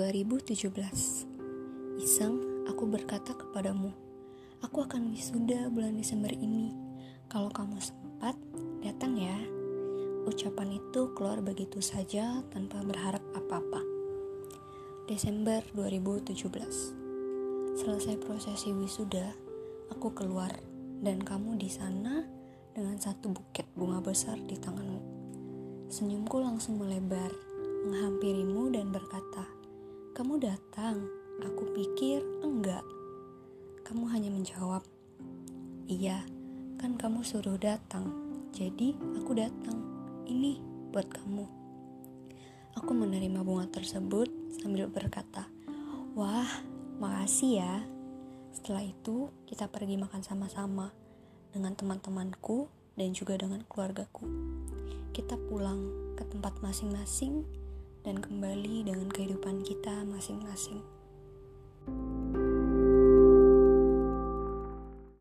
2017 Iseng, aku berkata kepadamu Aku akan wisuda bulan Desember ini. Kalau kamu sempat, datang ya. Ucapan itu keluar begitu saja tanpa berharap apa-apa. Desember 2017 Selesai prosesi wisuda, aku keluar dan kamu di sana dengan satu buket bunga besar di tanganmu. Senyumku langsung melebar, menghampirimu dan berkata, kamu datang, aku pikir enggak. Kamu hanya menjawab, iya, kan kamu suruh datang, jadi aku datang. Ini buat kamu. Aku menerima bunga tersebut sambil berkata, wah, makasih ya. Setelah itu, kita pergi makan sama-sama dengan teman-temanku dan juga dengan keluargaku. Kita pulang ke tempat masing-masing dan kembali dengan kehidupan kita masing-masing.